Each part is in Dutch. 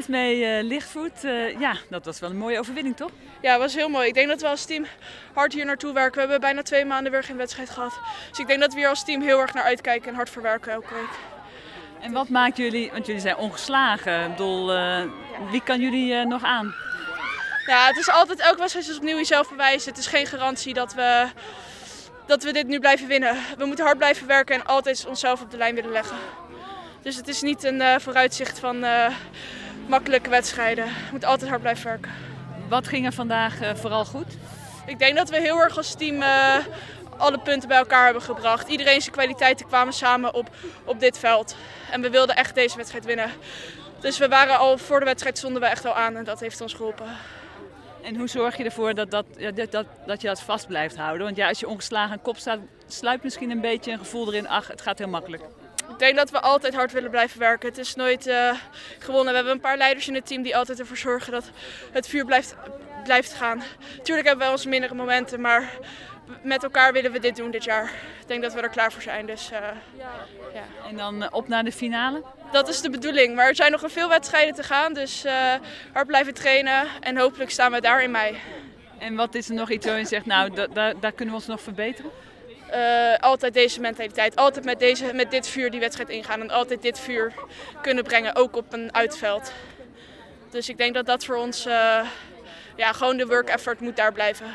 Esmee uh, Lichtvoet, uh, ja, dat was wel een mooie overwinning, toch? Ja, het was heel mooi. Ik denk dat we als team hard hier naartoe werken. We hebben bijna twee maanden weer geen wedstrijd gehad. Dus ik denk dat we hier als team heel erg naar uitkijken en hard verwerken elke week. En wat maakt jullie, want jullie zijn ongeslagen. Ik bedoel, uh, wie kan jullie nog aan? Ja, het is altijd, elke wedstrijd is opnieuw jezelf bewijzen. Het is geen garantie dat we, dat we dit nu blijven winnen. We moeten hard blijven werken en altijd onszelf op de lijn willen leggen. Dus het is niet een uh, vooruitzicht van makkelijke wedstrijden. We moeten altijd hard blijven werken. Wat ging er vandaag uh, vooral goed? Ik denk dat we heel erg als team alle punten bij elkaar hebben gebracht. Iedereen zijn kwaliteiten kwamen samen op, op dit veld. En we wilden echt deze wedstrijd winnen. Dus we waren al voor de wedstrijd stonden we echt al aan en dat heeft ons geholpen. En hoe zorg je ervoor dat, dat, dat, dat, dat je dat vast blijft houden? Want ja, als je ongeslagen aan kop staat, sluipt misschien een beetje een gevoel erin. Ach, het gaat heel makkelijk. Ik denk dat we altijd hard willen blijven werken. Het is nooit uh, gewonnen. We hebben een paar leiders in het team die altijd ervoor zorgen dat het vuur blijft, blijft gaan. Tuurlijk hebben we onze mindere momenten, maar met elkaar willen we dit doen dit jaar. Ik denk dat we er klaar voor zijn. Dus, uh, ja. En dan uh, op naar de finale? Dat is de bedoeling. Maar er zijn nog veel wedstrijden te gaan. Dus hard blijven trainen. En hopelijk staan we daar in mei. En wat is er nog iets waar je zegt, nou, daar kunnen we ons nog verbeteren? Uh, altijd deze mentaliteit. Altijd met, deze, met dit vuur die wedstrijd ingaan. En altijd dit vuur kunnen brengen, ook op een uitveld. Dus ik denk dat dat voor ons, uh, ja, gewoon de work effort moet daar blijven.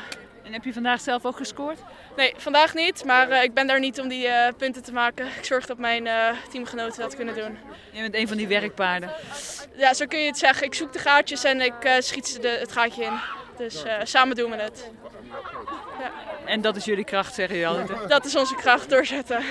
En heb je vandaag zelf ook gescoord? Nee, vandaag niet. Maar uh, ik ben daar niet om die punten te maken. Ik zorg dat mijn teamgenoten dat kunnen doen. Je bent een van die werkpaarden. Ja, zo kun je het zeggen. Ik zoek de gaatjes en ik schiet de, het gaatje in. Dus samen doen we het. Ja. En dat is jullie kracht, zeggen jullie altijd? Dat is onze kracht, doorzetten.